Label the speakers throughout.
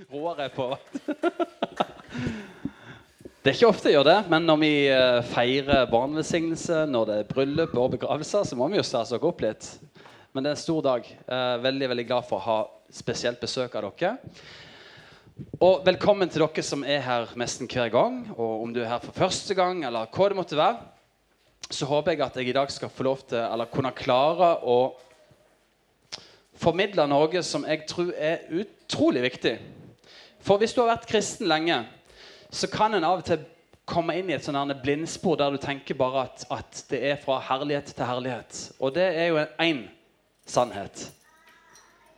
Speaker 1: Er på Det er ikke ofte jeg gjør det, men når vi eh, feirer barnevelsignelse, når det er bryllup og begravelser, så må vi jo stase oss opp litt. Men det er en stor dag. Eh, veldig veldig glad for å ha spesielt besøk av dere. Og velkommen til dere som er her nesten hver gang. Og om du er her for første gang, eller hva det måtte være, så håper jeg at jeg i dag skal få lov til, eller kunne klare å formidle noe som jeg tror er utrolig viktig. For hvis du har vært kristen lenge, så kan en av og til komme inn i et sånn blindspor der du tenker bare at, at, det er fra herlighet til herlighet. Og det er jo én sannhet.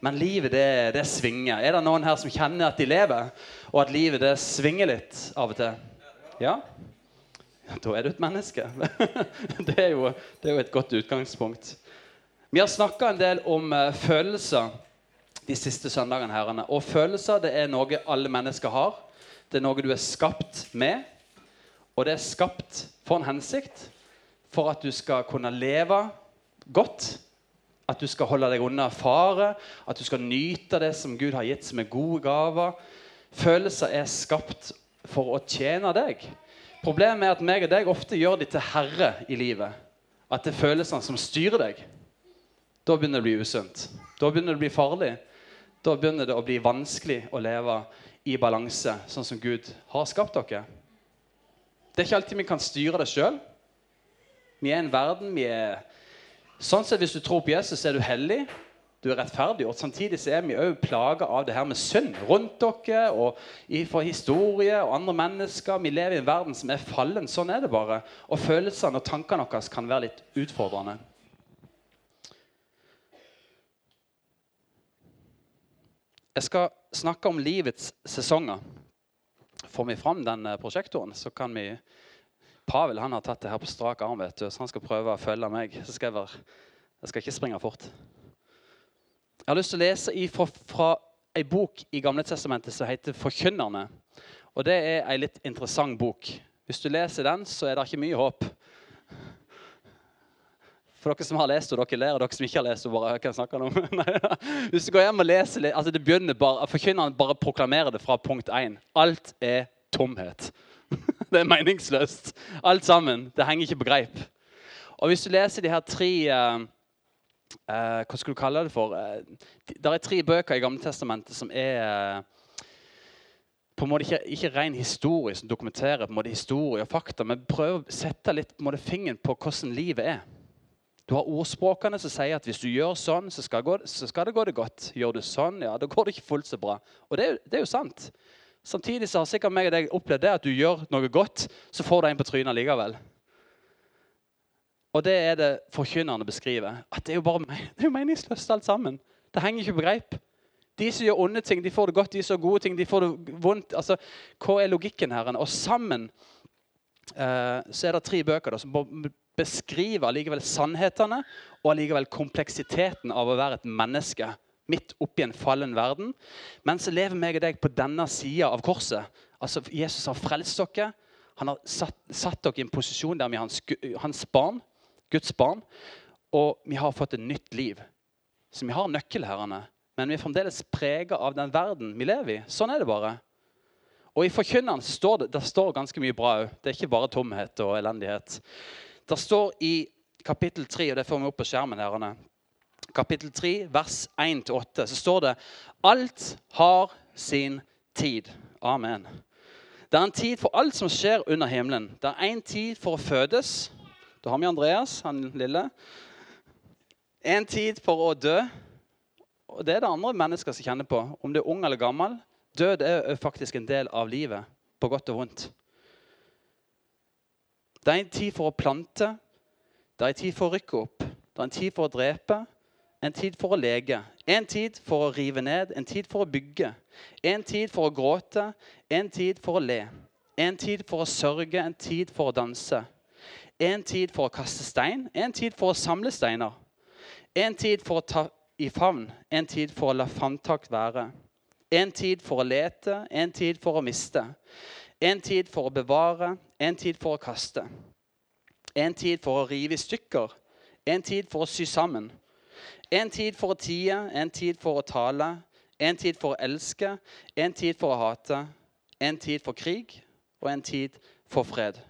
Speaker 1: Men livet, det, det, svinger. Er det noen her som kjenner at de lever, og at livet det svinger litt av og til? Ja? Da er du et menneske. det, er jo, det er jo et godt utgangspunkt. Vi har snakka en del om uh, følelser de siste søndagene. herrene. Og følelser det er noe alle mennesker har. Det er noe du er skapt med. Og det er skapt for en hensikt. For at du skal kunne leve godt. At du skal holde deg unna fare. At du skal nyte det som Gud har gitt som er gode gaver. Følelser er skapt for å tjene deg. Problemet er at meg og deg ofte gjør de til herre i livet. At det er følelsene som styrer deg. Da begynner det å bli usunt. Da begynner det å bli farlig. Da begynner det å bli vanskelig å leve i balanse, sånn som Gud har skapt dere. Det er ikke alltid vi kan styre det sjøl. Vi er en verden vi er Sånn sett, Hvis du tror på Jesus, så er du hellig. Du er rettferdiggjort. Samtidig så er vi òg plaga av det her med synd rundt dere og for historie og andre mennesker. Vi lever i en verden som er fallen. Sånn er det bare. Og følelsene og tankene våre kan være litt utfordrende. Jeg skal snakke om livets sesonger. Får vi fram den eh, prosjektoren, så kan vi Pavel han har tatt det her på strak arm, vet du, så han skal prøve å følge meg. Så skal jeg, være, jeg skal ikke springe fort. Jeg har lyst til å lese ifra, fra ei bok i Gamle Testamentet som heter 'Forkynnerne'. Og Det er ei litt interessant bok. Hvis du leser den, så er det ikke mye håp. For dere som har lest, og dere ler, og dere som ikke har lest, og bare, hva snakker om? Hvis du går hjem og leser altså det begynner bare, Forkynneren bare proklamerer det fra punkt 1. Alt er tomhet. Det er meningsløst. Alt sammen. Det henger ikke på greip. Og hvis du leser de her tre uh, uh, Hva skulle du kalle det for? Uh, det er tre bøker i Gamle Testamentet som er på en måte ikke, ikke ren historie som dokumenterer på en måte historie og fakta, men prøver å sette litt på en måte fingeren på hvordan livet er. Du har ordspråkene som sier at hvis du gjør sånn, så skal, gå, så skal, det gå det godt. Gjør du sånn, ja, da går det ikke fullt så bra. Og det, det er jo sant. Samtidig så har sikkert meg og deg opplevd det at du gjør noe godt, så får du en på trynet likevel. Og det er det forkynnerne beskriver. At det er jo bare det er jo meningsløst alt sammen. Det henger ikke på greip. De som gjør onde ting, de får det godt. De som gjør gode ting, de får det vondt. Altså, Hva er logikken her? Og sammen eh, så er det tre bøker da, som beskriver allikevel sannhetene og allikevel kompleksiteten av å være et menneske midt oppi en fallen verden. Men så lever meg og deg på denne sida av korset. Altså, Jesus har frelst dere. Han har satt, satt dere i en posisjon der vi er hans, hans barn, Guds barn. Og vi har fått et nytt liv. Så vi har nøkkelherrene. Men vi er fremdeles prega av den verden vi lever i. Sånn er det bare. Og I forkynneren står det, det står ganske mye bra òg. Det er ikke bare tomhet og elendighet. Det står i kapittel 3, og det får vi opp på skjermen her, kapittel 3, vers 1-8, så står det Alt har sin tid. Amen. Det er en tid for alt som skjer under himmelen. Det er en tid for å fødes. Da har vi Andreas, han lille. En tid for å dø. Og Det er det andre mennesker som kjenner på. Om du er ung eller gammel. Død er faktisk en del av livet, på godt og vondt. Det er en tid for å plante, det er en tid for å rykke opp, det er en tid for å drepe, en tid for å lege, en tid for å rive ned, en tid for å bygge, en tid for å gråte, en tid for å le, en tid for å sørge, en tid for å danse, en tid for å kaste stein, en tid for å samle steiner, en tid for å ta i favn, en tid for å la favntakt være, en tid for å lete, en tid for å miste, en tid for å bevare, en tid for å kaste. En tid for å rive i stykker. En tid for å sy sammen. En tid for å tie, en tid for å tale. En tid for å elske, en tid for å hate, en tid for krig og en tid for fred.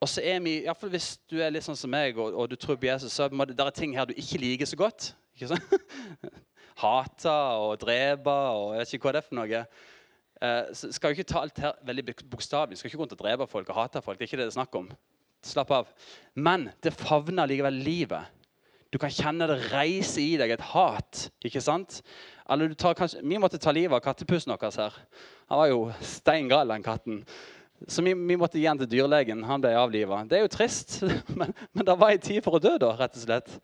Speaker 1: Og så er vi, i hvert fall Hvis du er litt sånn som meg og, og du tror på Jesus, så er det ting her du ikke liker så godt. ikke sant? Hate og drepe og jeg vet ikke hva det er for noe. Eh, skal jo ikke ta alt her veldig bokstavelig. Skal ikke gå rundt og drepe folk og hate folk. Det er ikke det det er snakk om. Slapp av. Men det favner likevel livet. Du kan kjenne det reise i deg et hat. ikke sant? Eller du tar kanskje, Vi måtte ta livet av kattepussen vår her. Han var jo stein gal, den katten. Så vi, vi, måtte gi han til dyrlegen. Han ble avliva. Det er jo trist, men, men det var en tid for å dø, da, rett og slett.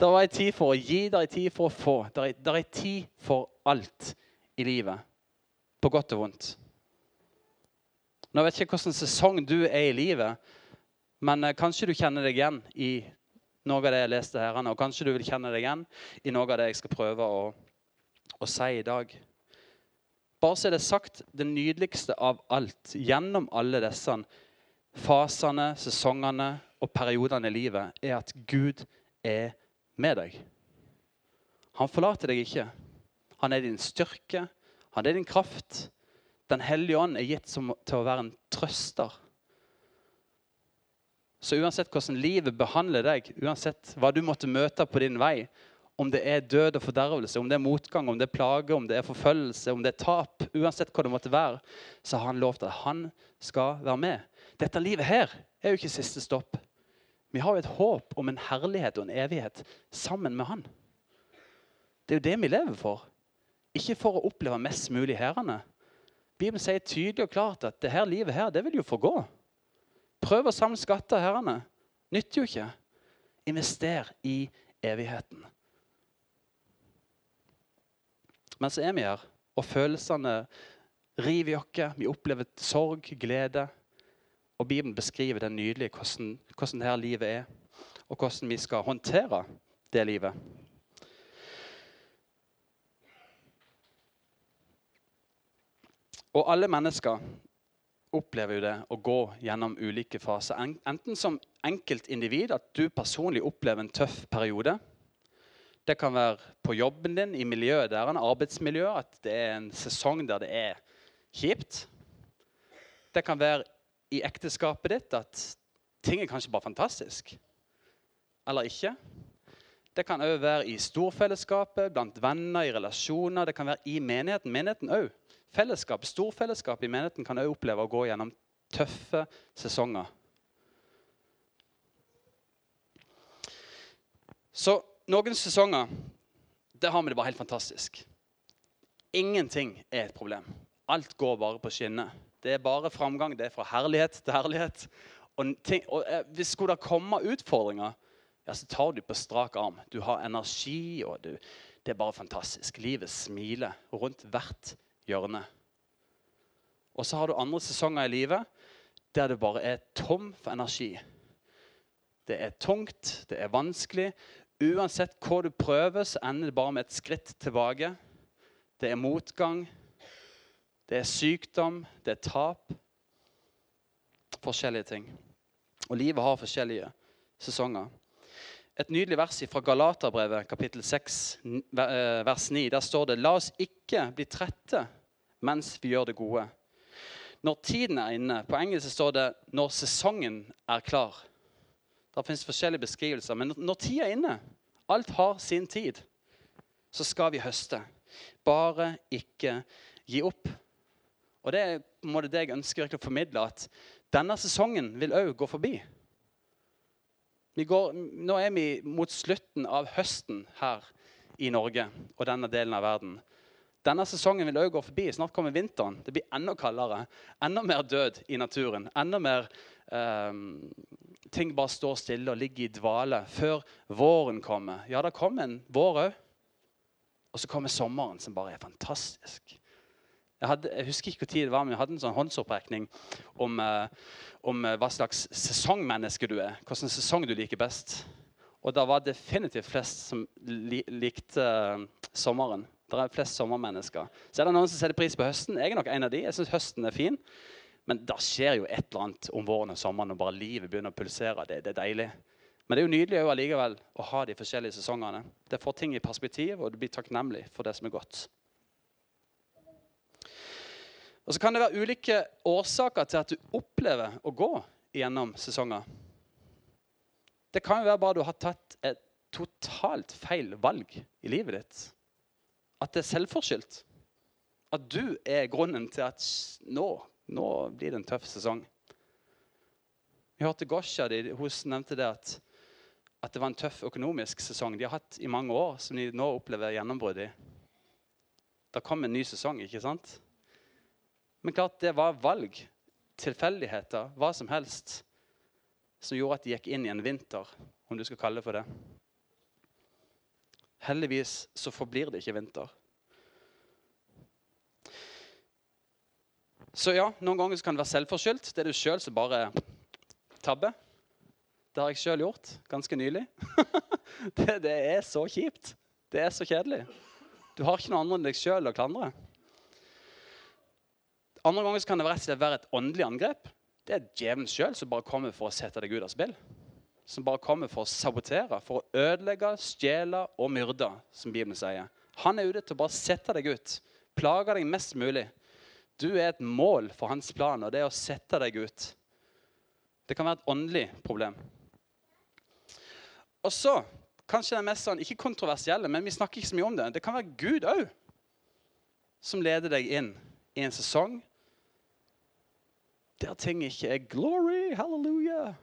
Speaker 1: Det var en tid for å gi, det er en tid for å få. Det er, en tid for alt i livet. På godt og vondt. Nå vet jeg ikke hvilken sesong du er i livet, men eh, kanskje du kjenner deg igjen i noe av det jeg leste her. Og kanskje du vil kjenne deg igjen i noe av det jeg skal prøve å, å si i dag. Bare så er det sagt det nydeligste av alt gjennom alle disse fasene, sesongene og periodene i livet, er at Gud er med deg. Han forlater deg ikke. Han er din styrke, han er din kraft. Den hellige ånd er gitt som, til å være en trøster. Så uansett hvordan livet behandler deg, uansett hva du måtte møte på din vei, om det er død og fordervelse, om det er motgang, om det er plage, om det er forfølgelse, om det er tap, uansett hva det måtte være, så har han lovt at han skal være med. Dette livet her er jo ikke siste stopp. Vi har jo et håp om en herlighet og en evighet sammen med han. Det er jo det vi lever for. Ikke for å oppleve mest mulig herrene. Bibelen sier tydelig og klart at det her livet her, det vil jo forgå. Prøv å samle skatter, herrene. Nytter jo ikke. Invester i evigheten. Men så er vi her, og følelsene river i oss. Vi opplever sorg, glede. Og Bibelen beskriver det nydelige hvordan, hvordan dette livet er, og hvordan vi skal håndtere det livet. Og alle mennesker opplever jo det å gå gjennom ulike faser. Enten som enkeltindivid, at du personlig opplever en tøff periode. Det kan være på jobben din, i miljøet der, en arbeidsmiljø, at det er en sesong der det er kjipt. Det kan være i ekteskapet ditt at ting er kanskje bare fantastisk. Eller ikke. Det kan òg være i storfellesskapet, blant venner, i relasjoner. Det kan være i menigheten. Menigheten òg. Fellesskap, storfellesskap i menigheten kan òg oppleve å gå gjennom tøffe sesonger. Så noen sesonger der har vi det bare helt fantastisk. Ingenting er et problem. Alt går bare på skinner. Det er bare framgang. Det er fra herlighet til herlighet. Og, ting, og eh, Hvis skulle det komme utfordringer, ja, så tar du på strak arm. Du har energi, og du, det er bare fantastisk. Livet smiler rundt hvert hjørne. Og så har du andre sesonger i livet der det bare er tom for energi. Det er tungt, det er vanskelig, Uansett hva du prøver, så ender det bare med et skritt tilbake. Det er motgang, det er sykdom, det er tap. Forskjellige ting. Og livet har forskjellige sesonger. Et nydelig vers fra Galaterbrevet, kapittel 6, eh, vers 9. Der står det La oss ikke bli trette mens vi gjør det gode. Når tiden er inne På engelsk står det 'når sesongen er klar'. Det finnes forskjellige beskrivelser. Men når tida er inne, alt har sin tid, så skal vi høste. Bare ikke gi opp. Og Det er det jeg ønsker å formidle, at denne sesongen vil òg gå forbi. Går, nå er vi mot slutten av høsten her i Norge og denne delen av verden. Denne sesongen vil òg gå forbi. Snart kommer vinteren. Det blir enda kaldere. Enda mer død i naturen. Enda mer um, ting bare står stille og ligger i dvale før våren kommer. Ja, det kommer en vår òg. Og så kommer sommeren, som bare er fantastisk. Jeg, hadde, jeg husker ikke hvor tid det var, men jeg hadde en sånn håndsopprekning om, uh, om uh, hva slags sesongmenneske du er. Hvilken sesong du liker best. Og det var definitivt flest som li likte uh, sommeren. Det er flest sommermennesker. Så er det noen som setter pris på høsten. Jeg er nok en av de. Jeg syns høsten er fin. Men det skjer jo et eller annet om våren og sommeren når bare livet begynner å pulsere. Det, det er deilig. Men det er jo nydelig allikevel å ha de forskjellige sesongene. Det får ting i perspektiv, og du blir takknemlig for det som er godt. Og Så kan det være ulike årsaker til at du opplever å gå gjennom sesonger. Det kan jo være bare du har tatt et totalt feil valg i livet ditt. At det er selvforskyldt. At du er grunnen til at nå, nå blir det en tøff sesong. Vi hørte Gosha hun nevnte det at, at, det var en tøff økonomisk sesong de har hatt i mange år, som de nå opplever gjennombrudd i. Det kom en ny sesong, ikke sant? Men klart, det var valg, tilfeldigheter, hva som helst, som gjorde at de gikk inn i en vinter, om du skal kalle det for det. Heldigvis så forblir det ikke vinter. Så ja, noen ganger kan det være selvforskyldt. Det er du sjøl som bare tabber. Det har jeg sjøl gjort ganske nylig. det, det, er så kjipt. Det er så kjedelig. Du har ikke noe andre enn deg sjøl å klandre. Andre ganger kan det rett og slett være et åndelig angrep. Det er djevelen sjøl som bare kommer for å sette deg ut av spill. Som bare kommer for å sabotere, for å ødelegge, stjele og myrde, som Bibelen sier. Han er ute til å bare sette deg ut, plage deg mest mulig. Du er et mål for hans plan, og det er å sette deg ut. Det kan være et åndelig problem. Og så, kanskje det mest sånn, ikke kontroversielle, men vi snakker ikke så mye om det. Det kan være Gud òg som leder deg inn i en sesong der ting ikke er glory, halleluja.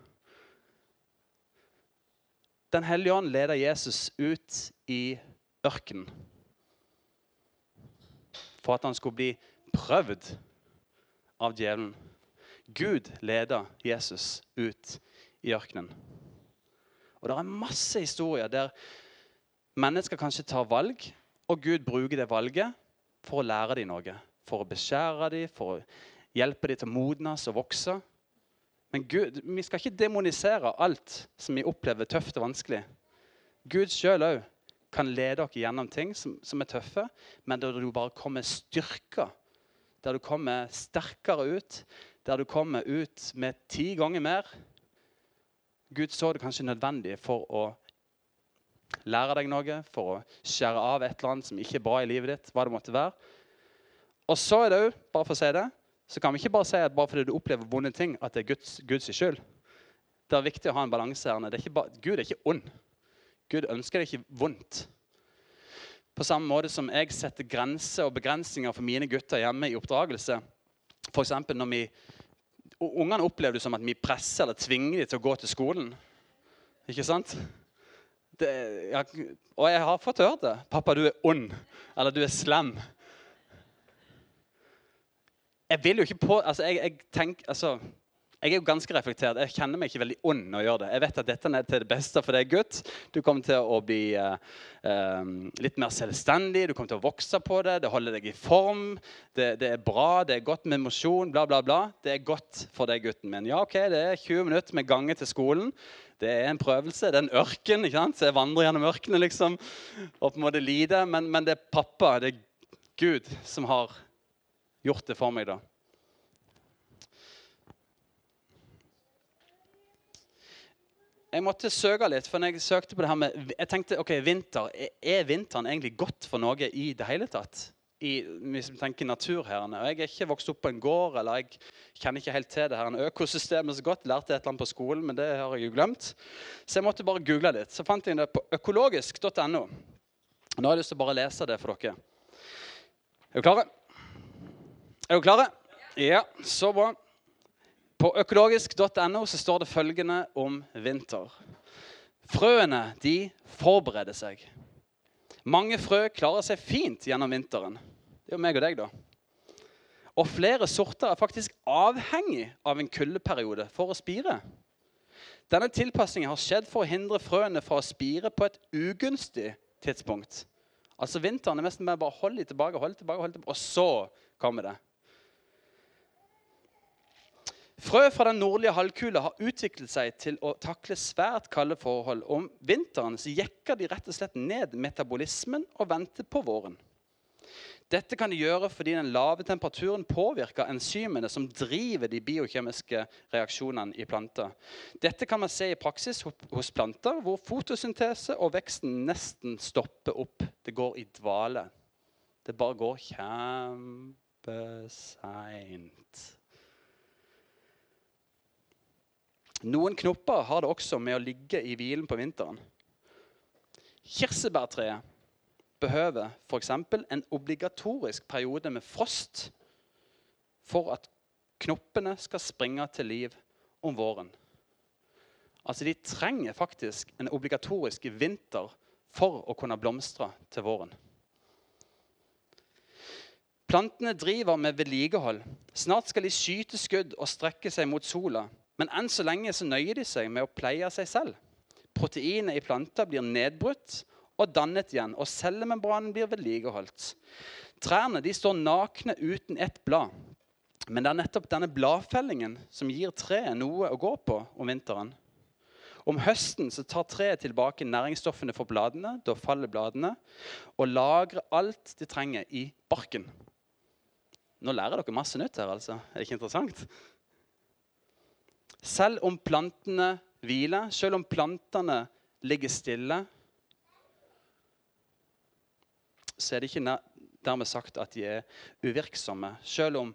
Speaker 1: Den hellige ånd leder Jesus ut i ørkenen for at han skulle bli prøvd av djevelen. Gud leder Jesus ut i ørkenen. Og Det er masse historier der mennesker kanskje tar valg, og Gud bruker det valget for å lære dem noe. For å beskjære dem, for å hjelpe dem til å modnes og vokse. Men Gud, vi skal ikke demonisere alt som vi opplever tøft og vanskelig. Gud sjøl òg kan lede dere gjennom ting som, som, er tøffe, men der du bare kommer styrka. Der du kommer sterkere ut. Der du kommer ut med ti ganger mer. Gud så det kanskje nødvendig for å lære deg noe, for å skjære av et eller annet som ikke er bra i livet ditt. hva det måtte være. Og så er det òg, bare for å si det, så kan vi ikke bare si at bare fordi du opplever vonde ting, at det er Guds, Guds skyld. Det er viktig å ha en balanse her. Er bare, Gud er ikke ond. Gud ønsker deg ikke vondt. På samme måte som jeg setter grenser og begrensninger for mine gutter hjemme i oppdragelse. F.eks. når vi Ungene opplever det som at vi presser eller tvinger dem til å gå til skolen. Ikke sant? Det, jeg, og jeg har fått høre det. 'Pappa, du er ond.' Eller 'du er slem'. Jeg vil jo ikke på altså jeg, jeg, tenk, altså, jeg, er jo ganske reflektert. Jeg kjenner meg ikke veldig ond når jeg gjør det. Jeg vet at dette er til det beste for deg, gutt. Du kommer til å bli uh, um, litt mer selvstendig, du kommer til å vokse på det. Det holder deg i form. Det, det er bra, det er godt med mosjon, bla, bla, bla. Det er godt for deg, gutten min. Ja, ok, Det er 20 minutter med gange til skolen. Det er en prøvelse. Det er en ørken. ikke sant? Så jeg vandrer gjennom ørkenen liksom, og på en måte lider. Men, men det er pappa, det er Gud, som har gjort det for meg, da. Jeg måtte søke litt, for når jeg søkte på det her med Jeg tenkte ok, vinter, er vinteren egentlig godt for noe i det hele tatt? I, hvis vi tenker natur her. Og Jeg er ikke vokst opp på en gård, eller jeg kjenner ikke helt til det her økosystemet så godt. Lærte et eller annet på skolen, men det har jeg jo glemt. Så jeg måtte bare google litt. Så fant jeg det på økologisk.no. Nå har jeg lyst til å bare lese det for dere. Er dere klare? Er dere klare? Ja, så bra. På økologisk.no så står det følgende om vinter. Frøene de forbereder seg. Mange frø klarer seg fint gjennom vinteren. Det er jo meg og deg, da. Og flere sorter er faktisk avhengig av en kuldeperiode for å spire. Denne tilpasningen har skjedd for å hindre frøene fra å spire på et ugunstig tidspunkt. Altså Vinteren er mest med bare hold litt tilbake, hold tilbake, hold tilbake, og så kommer det. Frø fra den nordlige halvkule har utviklet seg til å takle svært kalde forhold. Om vinteren så jekker de rett og slett ned metabolismen og venter på våren. Dette kan de gjøre fordi den lave temperaturen påvirker enzymene som driver de biokjemiske reaksjonene i planter. Dette kan man se i praksis hos planter, hvor fotosyntese og veksten nesten stopper opp. Det går i dvale. Det bare går kjempeseint. Noen knopper har det også med å ligge i hvilen på vinteren. Kirsebærtreet behøver f.eks. en obligatorisk periode med frost for at knoppene skal springe til liv om våren. Altså De trenger faktisk en obligatorisk vinter for å kunne blomstre til våren. Plantene driver med vedlikehold. Snart skal de skyte skudd og strekke seg mot sola. Men enn så lenge så nøyer de seg med å pleie seg selv. Proteinet i planta blir nedbrutt og dannet igjen, og cellemembranen blir vedlikeholdt. Trærne de står nakne uten ett blad. Men det er nettopp denne bladfellingen som gir treet noe å gå på om vinteren. Om høsten så tar treet tilbake næringsstoffene for bladene, da faller bladene, og lagrer alt de trenger i barken. Nå lærer dere masse nytt her, altså. Er det ikke interessant? Selv om plantene hviler, selv om plantene ligger stille, så er det ikke dermed sagt at de er uvirksomme. Selv om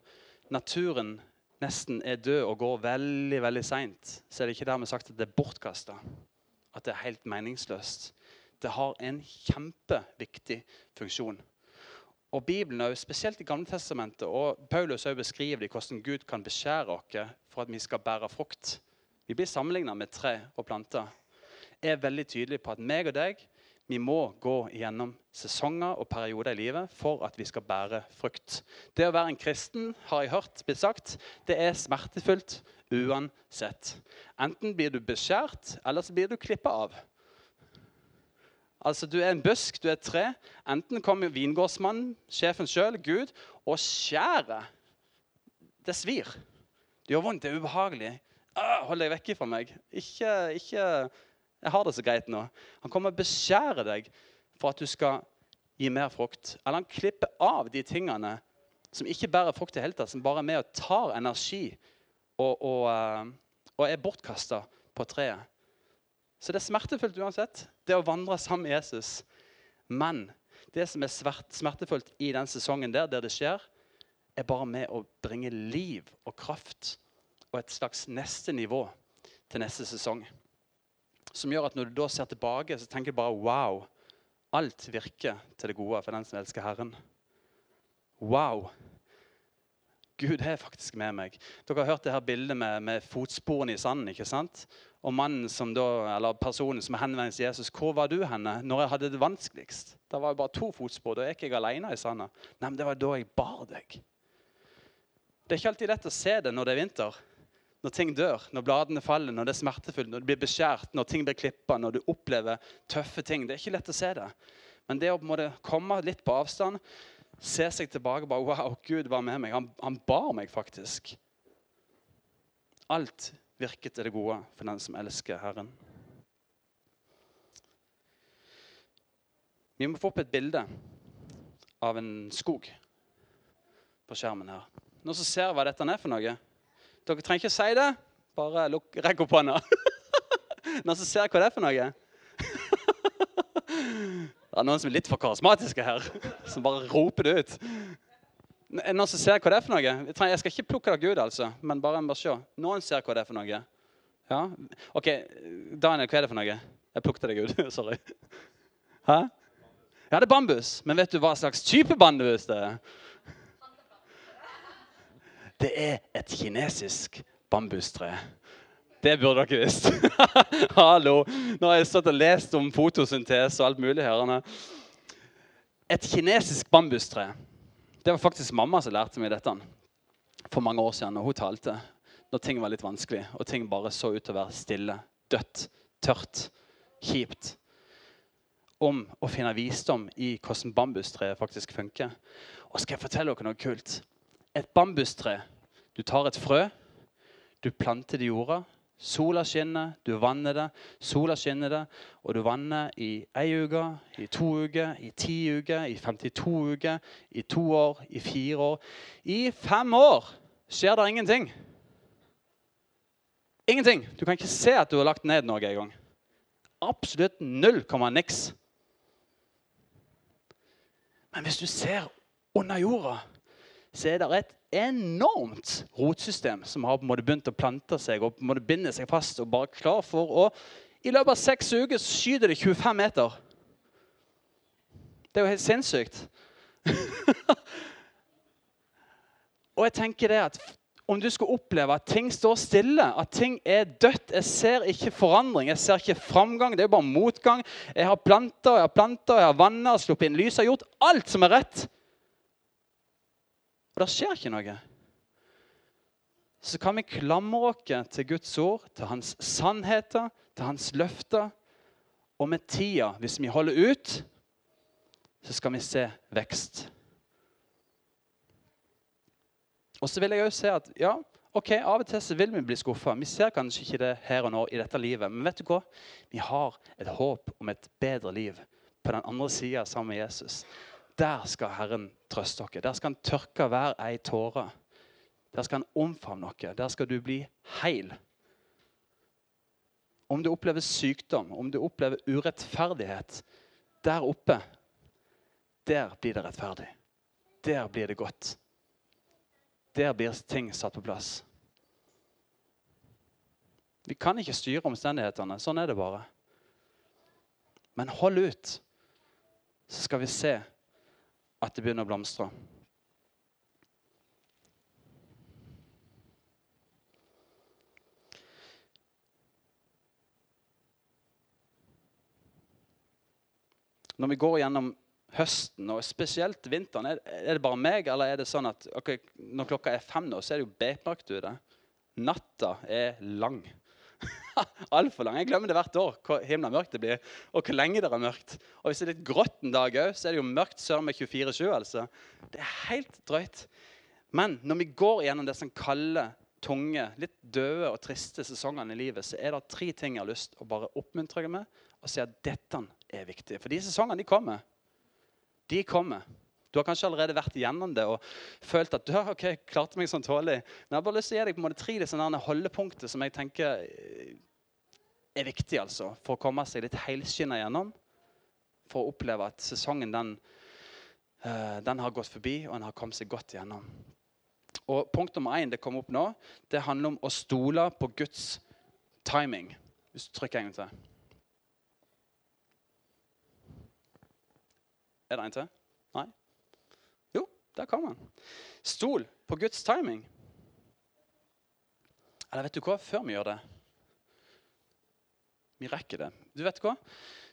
Speaker 1: naturen nesten er død og går veldig veldig seint, så er det ikke dermed sagt at det er bortkasta. At det er helt meningsløst. Det har en kjempeviktig funksjon. Og Bibelen, spesielt i Gamle Testamentet, og Paulus beskriver de hvordan Gud kan beskjære oss for at vi skal bære frukt. Vi blir sammenligna med tre og planter. er veldig tydelig på at meg og deg vi må gå gjennom sesonger og perioder i livet for at vi skal bære frukt. Det å være en kristen har jeg hørt blitt sagt, det er smertefullt uansett. Enten blir du beskjært, eller så blir du klippa av. Altså, Du er en busk, du er et tre. Enten kommer vingårdsmannen, sjefen sjøl, Gud, og skjærer. Det svir. Det gjør vondt, det er ubehagelig. Ah, hold deg vekk fra meg. Ikke, ikke, Jeg har det så greit nå. Han kommer og beskjærer deg for at du skal gi mer frukt. Eller han klipper av de tingene som ikke bærer frukt i hele tatt, som bare er med og tar energi og, og, eh, og er bortkasta på treet. Så det er smertefullt uansett, det å vandre sammen med Jesus. Men det som er smertefullt i den sesongen der, der det skjer, er bare med å bringe liv og kraft og et slags neste nivå til neste sesong. Som gjør at når du da ser tilbake, så tenker du bare wow. Alt virker til det gode for den som elsker Herren. Wow. Gud er faktisk med meg. Dere har hørt det her bildet med, med fotsporene i sanden. ikke sant? Og mannen som da, eller personen som henvendte til Jesus, 'Hvor var du henne når jeg hadde det vanskeligst?' Det var jo bare to fotspor. Da ikke jeg alene i sanda. Nei, men det var da jeg bar deg. Det er ikke alltid lett å se det når det er vinter. Når ting dør, når bladene faller, når det er smertefullt, når det blir beskjært, når ting blir klippa, når du opplever tøffe ting. Det er ikke lett å se det. Men det å måte komme litt på avstand, se seg tilbake bare, Wow, Gud var med meg. Han, han bar meg faktisk. Alt virket til det gode for den som elsker Herren. Vi må få opp et bilde av en skog på skjermen her. Noen som ser hva dette er for noe? Dere trenger ikke si det. Bare lukk, rekk opp hånda. Noen som ser hva det er for noe? Det er noen som er litt for karismatiske her, som bare roper det ut. Noen som ser hva det er for noe? Jeg skal ikke plukke dere ut, altså, men bare, bare se. Noen ser hva det er for noe. Ja? OK, Daniel, hva er det for noe? Jeg plukket deg ut. Sorry. Hæ? Ja, det er bambus. Men vet du hva slags type bambus det er? Det er et kinesisk bambustre. Det burde dere visst. Hallo! Nå har jeg stått og lest om fotosyntese og alt mulig her. Et kinesisk bambustre. Det var faktisk mamma som lærte meg dette for mange år siden. når hun talte, når ting var litt vanskelig, og ting bare så ut til å være stille, dødt, tørt, kjipt. Om å finne visdom i hvordan bambustreet faktisk funker. Og skal jeg fortelle dere noe kult? Et bambustre Du tar et frø, du planter det i jorda, Sola skinner, du vanner det. Sola skinner det, og du vanner i ei uke, i to uker, i ti uker, i 52 uker, i to år, i fire år. I fem år skjer det ingenting. Ingenting. Du kan ikke se at du har lagt ned noe engang. Absolutt null komma niks. Men hvis du ser under jorda, så er det et enormt rotsystem som har på en måte begynt å plante seg og på en måte binde seg fast og bare klar for å I løpet av seks uker skyter det 25 meter. Det er jo helt sinnssykt. og jeg tenker det at om du skulle oppleve at ting står stille, at ting er dødt Jeg ser ikke forandring, jeg ser ikke framgang. Det er jo bare motgang. Jeg har planta jeg har planta, jeg har vanna har sluppet inn lys. Jeg har gjort alt som er rett. Det skjer ikke noe. Så kan vi klamre oss til Guds ord, til hans sannheter, til hans løfter. Og med tida, hvis vi holder ut, så skal vi se vekst. Og så vil jeg også se at ja, ok, av og til så vil vi bli skuffa. Vi ser kanskje ikke det her og nå i dette livet. Men vet du hva? Vi har et håp om et bedre liv på den andre sida sammen med Jesus. Der skal Herren trøste dere. Der skal han tørke hver ei tåre. Der skal han omfavne dere. Der skal du bli heil. Om du opplever sykdom, om du opplever urettferdighet Der oppe, der blir det rettferdig. Der blir det godt. Der blir ting satt på plass. Vi kan ikke styre omstendighetene. Sånn er det bare. Men hold ut, så skal vi se at det begynner å blomstre. Når vi går gjennom høsten, og spesielt vinteren, er det bare meg, eller er det sånn at okay, når klokka er fem, nå, så er det jo bekmørkt ute? Natta er lang. Altfor lang. Jeg glemmer det hvert år hvor himla mørkt det blir. Og hvor lenge det er mørkt. Og hvis det er litt grått en dag òg, så er det jo mørkt sør med 24-7. altså. Det er helt drøyt. Men når vi går gjennom det som kalde, tunge, litt døde og triste sesongene i livet, så er det tre ting jeg har lyst å bare oppmuntre deg med og si at dette er viktig. For de sesongene de kommer. De kommer. Du har kanskje allerede vært igjennom det og følt at du har ok, klarte meg sånn tålig. Men jeg har bare lyst til å gi deg på en måte tre sånne holdepunkter som jeg tenker eh, er viktig altså, for å komme seg litt helskinna gjennom. For å oppleve at sesongen den, uh, den har gått forbi, og den har kommet seg godt igjennom. Og Punkt nummer én det kom opp nå, det handler om å stole på Guds timing. Hvis du trykker en gang til. Er det en til? Der kom han. Stol på Guds timing. Eller vet du hva? Før vi gjør det Vi rekker det. Du vet hva?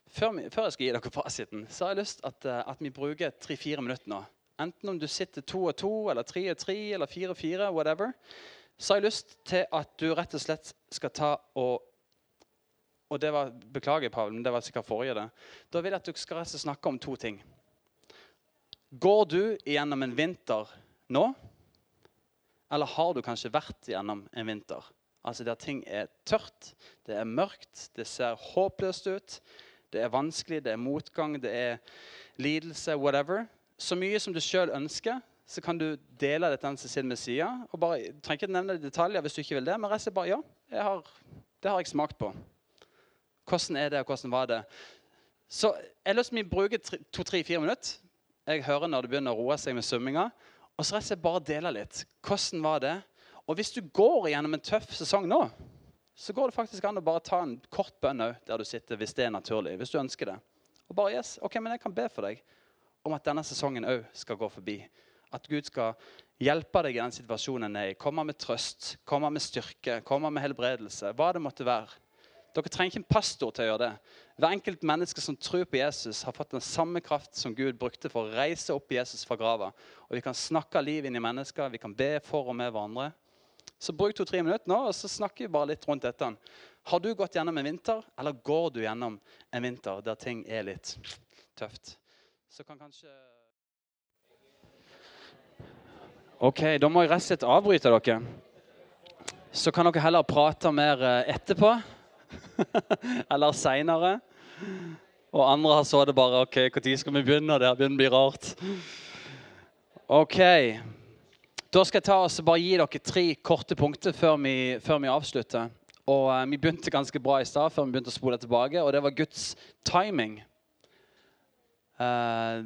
Speaker 1: Før, vi, før jeg skal gi dere fasiten, så har jeg lyst at, eh, at vi bruker tre-fire minutter nå. Enten om du sitter to og to, eller tre og tre, eller fire og fire, whatever. Så har jeg lyst til at du rett og slett skal ta og og det var, Beklager, Pavel, men det var sikkert forrige. det. Da vil jeg at du skal snakke om to ting. Går du gjennom en vinter nå? Eller har du kanskje vært gjennom en vinter? Altså Der ting er tørt, det er mørkt, det ser håpløst ut. Det er vanskelig, det er motgang, det er lidelse, whatever. Så mye som du sjøl ønsker, så kan du dele dette med med sida. Og bare, du trenger ikke nevne det i detaljer hvis du ikke vil det, men resten bare ja, har, det har jeg smakt på. Hvordan er det, og hvordan var det? Så jeg har lyst til å bruke to-tre-fire minutter jeg hører når det begynner å roe seg med svømminga. Og så rett og bare dele litt. Hvordan var det? Og hvis du går gjennom en tøff sesong nå, så går det faktisk an å bare ta en kort bønn òg der du sitter, hvis det er naturlig. hvis du ønsker det. Og bare yes, ok, men jeg kan be for deg om at denne sesongen òg skal gå forbi. At Gud skal hjelpe deg i den situasjonen en er i. Komme med trøst, komme med styrke, komme med helbredelse. Hva det måtte være. Dere trenger ikke en pastor til å gjøre det. Hver enkelt menneske som tror på Jesus, har fått den samme kraft som Gud brukte for å reise opp Jesus fra grava. Og Vi kan snakke liv inn i mennesker, vi kan be for og med hverandre. Så bruk to-tre minutter nå, og så snakker vi bare litt rundt dette. Har du gått gjennom en vinter, eller går du gjennom en vinter der ting er litt tøft? Så kan kanskje OK, da må jeg rett og slett avbryte dere. Så kan dere heller prate mer eh, etterpå. Eller seinere. Og andre så det bare OK, når skal vi begynne? Det begynner å bli rart. OK. Da skal jeg ta oss bare gi dere tre korte punkter før vi, før vi avslutter. Og uh, Vi begynte ganske bra i stad, før vi begynte å spole tilbake. Og det var Guds timing. Uh,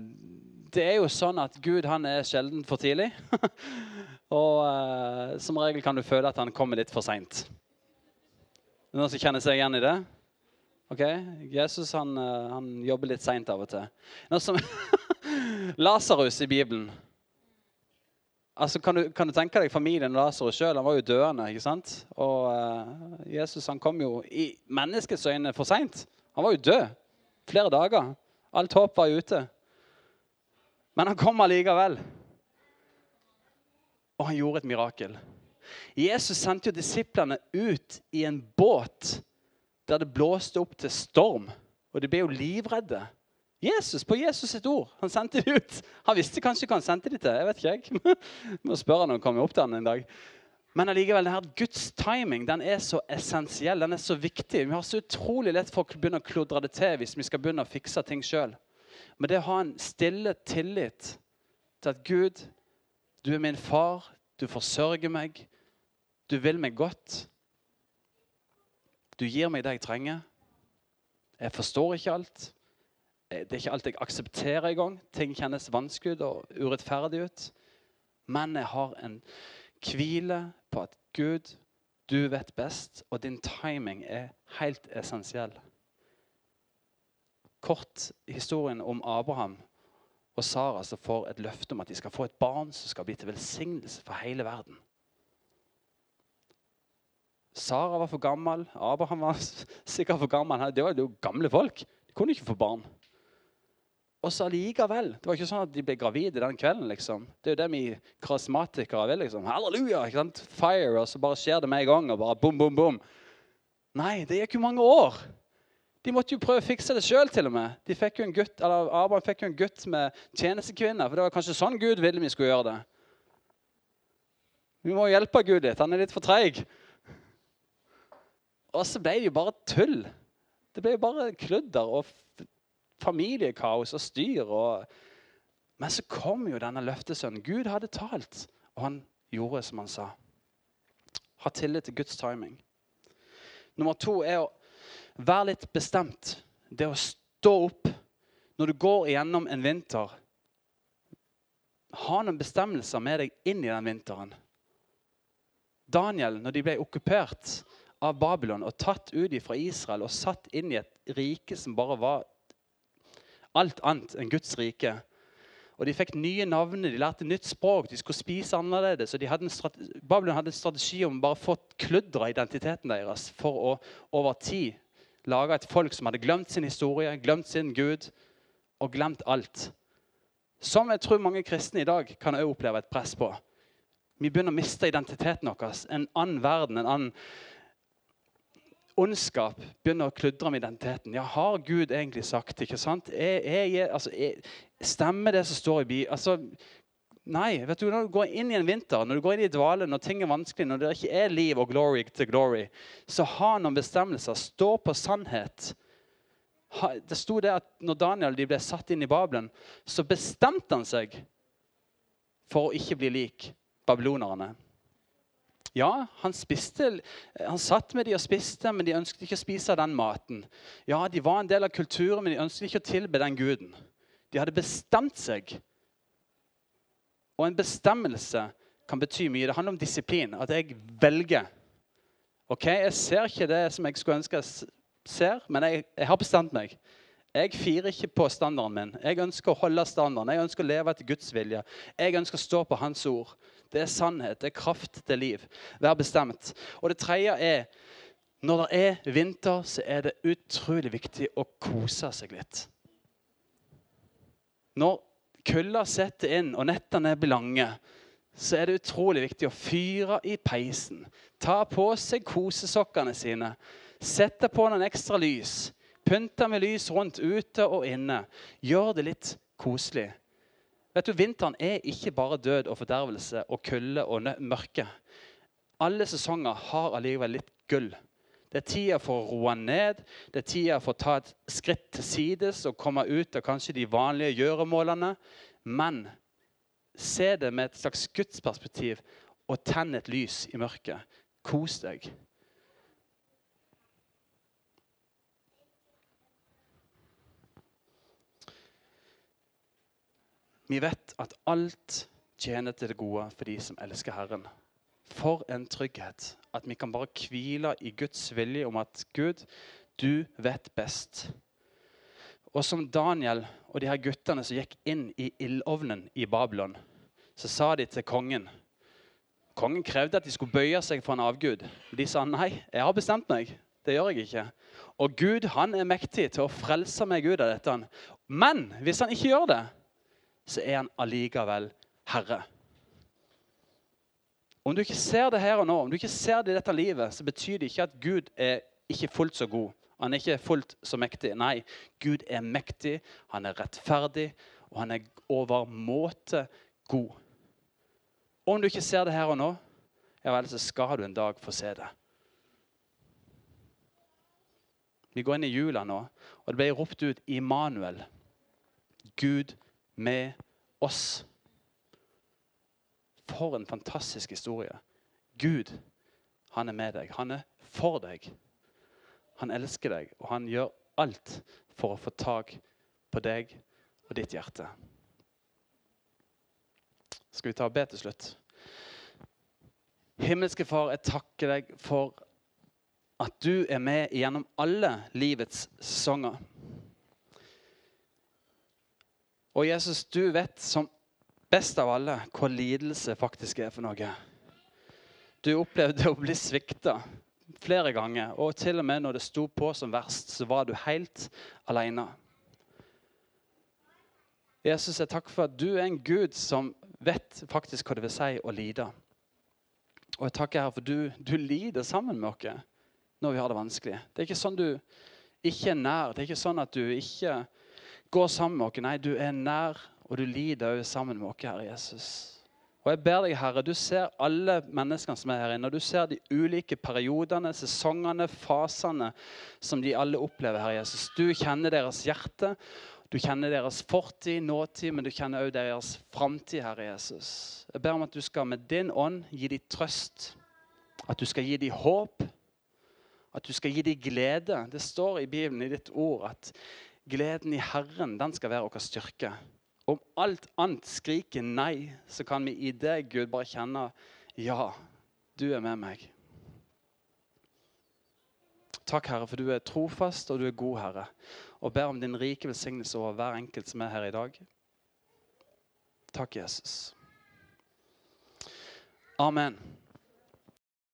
Speaker 1: det er jo sånn at Gud han er sjelden for tidlig. og uh, som regel kan du føle at han kommer litt for seint. Noen som kjenner seg igjen i det? Ok, Jesus han, han jobber litt seint av og til. Lasarus i Bibelen Altså, kan, du, kan, du, tenke deg familien Lasarus sjøl? Han var jo døende. ikke sant? Og uh, Jesus han kom jo i menneskets øyne for seint. Han var jo død flere dager. Alt håp var ute. Men han kom allikevel. Og han gjorde et mirakel. Jesus sendte jo disiplene ut i en båt der det blåste opp til storm. Og de ble jo livredde. Jesus, På Jesus sitt ord. Han sendte de ut. Han visste kanskje hva han sendte de til. jeg vet ikke jeg. Må spørre når han kommer opp til han en dag. Men allikevel, denne Guds timing den er så essensiell, den er så viktig. Vi har så utrolig lett for å begynne å kludre det til hvis vi skal begynne å fikse ting sjøl. Men det å ha en stille tillit til at Gud, du er min far, du forsørger meg, du vil meg godt. Du gir meg det jeg trenger. Jeg forstår ikke alt. Eh, det er ikke alt jeg aksepterer engang. Ting kjennes vanskelig og urettferdig ut. Men jeg har en hvile på at Gud, du vet best, og din timing er helt essensiell. Kort historien om Abraham og Sara som får et løfte om at de skal få et barn som skal bli til velsignelse for hele verden. Sara var for gammel, Abraham var sikkert for gammel. Det var jo gamle folk. De kunne ikke få barn. Og så allikevel. Det var ikke sånn at de ble gravide den kvelden. liksom. Det er jo det vi karismatikere vil. liksom. Halleluja! ikke sant? Fire, og så bare skjer det med en gang. og bare bom, bom, bom. Nei, det gikk jo mange år. De måtte jo prøve å fikse det sjøl, til og med. De jo Abraham fikk jo en gutt med tjenestekvinner. For det var kanskje sånn Gud ville vi skulle gjøre det. Vi må hjelpe Gud litt. Han er litt for treig. Og så ble det jo bare tull. Det ble jo bare kludder og familiekaos og styr. Og... Men så kom jo denne løftesønnen. Gud hadde talt, og han gjorde som han sa. Ha tillit til Guds timing. Nummer to er å være litt bestemt. Det å stå opp når du går igjennom en vinter. Ha noen bestemmelser med deg inn i den vinteren. Daniel, når de ble okkupert av Babylon og tatt ut fra Israel og satt inn i et rike som bare var alt annet enn Guds rike. Og De fikk nye navn, de lærte nytt språk, de skulle spise annerledes. og hadde Babylon hadde en strategi om bare å få kludra identiteten deres for å over tid lage et folk som hadde glemt sin historie, glemt sin Gud og glemt alt. Som jeg tror mange kristne i dag kan oppleve et press på. Vi begynner å miste identiteten vår. En annen verden, en annen ondskap begynner å kludre med identiteten. Ja, Har Gud egentlig sagt ikke sant? Er, er, altså, er, stemmer det som står i bi... Altså, nei. vet du, Når du går inn i en vinter, når du går inn i dvale, når ting er vanskelig, når det ikke er liv og glory til glory, så ha noen bestemmelser. Stå på sannhet. Det sto det at når Daniel ble satt inn i Babelen, så bestemte han seg for å ikke bli lik babylonerne. Ja, han, spiste, han satt med de og spiste, men de ønsket ikke å spise den maten. Ja, De var en del av kulturen, men de ønsket ikke å tilbe den guden. De hadde bestemt seg. Og en bestemmelse kan bety mye. Det handler om disiplin. At jeg velger. Ok, Jeg ser ikke det som jeg skulle ønske jeg ser, men jeg, jeg har bestemt meg. Jeg firer ikke på standarden min. Jeg ønsker å holde standarden. Jeg ønsker å leve etter Guds vilje. Jeg ønsker å stå på Hans ord. Det er sannhet, det er kraft, er liv. Vær bestemt. Og det tredje er når det er vinter, så er det utrolig viktig å kose seg litt. Når kulda setter inn og nettene blir lange, så er det utrolig viktig å fyre i peisen. Ta på seg kosesokkene sine. Sette på noen ekstra lys. Pynte med lys rundt ute og inne. Gjør det litt koselig. Vet du, Vinteren er ikke bare død og fordervelse og kulde og mørke. alle sesonger har allikevel litt gull. Det er tida for å roe ned, det er tida for å ta et skritt til sides og komme ut av kanskje de vanlige gjøremålene. Men se det med et slags gudsperspektiv og tenn et lys i mørket. Kos deg. Vi vet at alt tjener til det gode for de som elsker Herren. For en trygghet at vi kan bare hvile i Guds vilje om at Gud, du vet best. Og som Daniel og de her guttene som gikk inn i ildovnen i Babylon, så sa de til kongen Kongen krevde at de skulle bøye seg for en avgud. De sa nei, jeg har bestemt meg. Det gjør jeg ikke. Og Gud han er mektig til å frelse meg ut av dette. Men hvis han ikke gjør det, så er han allikevel herre. Om du ikke ser det her og nå, om du ikke ser det i dette livet, så betyr det ikke at Gud er ikke fullt så god. Han er ikke fullt så mektig. Nei, Gud er mektig, han er rettferdig, og han er overmåte god. Om du ikke ser det her og nå, ja vel, så skal du en dag få se det. Vi går inn i jula nå, og det ble ropt ut Immanuel. Gud med oss. For en fantastisk historie. Gud, han er med deg. Han er for deg. Han elsker deg, og han gjør alt for å få tak på deg og ditt hjerte. Skal vi ta og be til slutt? Himmelske Far, jeg takker deg for at du er med gjennom alle livets sesonger. Og Jesus, du vet som best av alle hva lidelse faktisk er for noe. Du opplevde å bli svikta flere ganger, og til og med når det sto på som verst, så var du helt alene. Jesus, jeg takker for at du er en Gud som vet faktisk hva det vil si å lide. Og jeg takker her for du, du lider sammen med oss når vi har det vanskelig. Det er ikke sånn du ikke er nær. Det er ikke sånn at du ikke går sammen med oss. Nei, du er nær, og du lider òg sammen med oss, Herre Jesus. Og jeg ber deg, Herre, Du ser alle menneskene som er her inne. og Du ser de ulike periodene, sesongene, fasene som de alle opplever. Herre Jesus. Du kjenner deres hjerte, du kjenner deres fortid, nåtid, men du kjenner òg deres framtid. Herre Jesus. Jeg ber om at du skal med din ånd gi dem trøst. At du skal gi dem håp. At du skal gi dem glede. Det står i Bibelen, i ditt ord, at Gleden i Herren den skal være vår styrke. Om alt annet skriker nei, så kan vi i deg, Gud, bare kjenne ja, du er med meg. Takk, Herre, for du er trofast og du er god, Herre. Og ber om din rike velsignelse over hver enkelt som er her i dag. Takk, Jesus. Amen.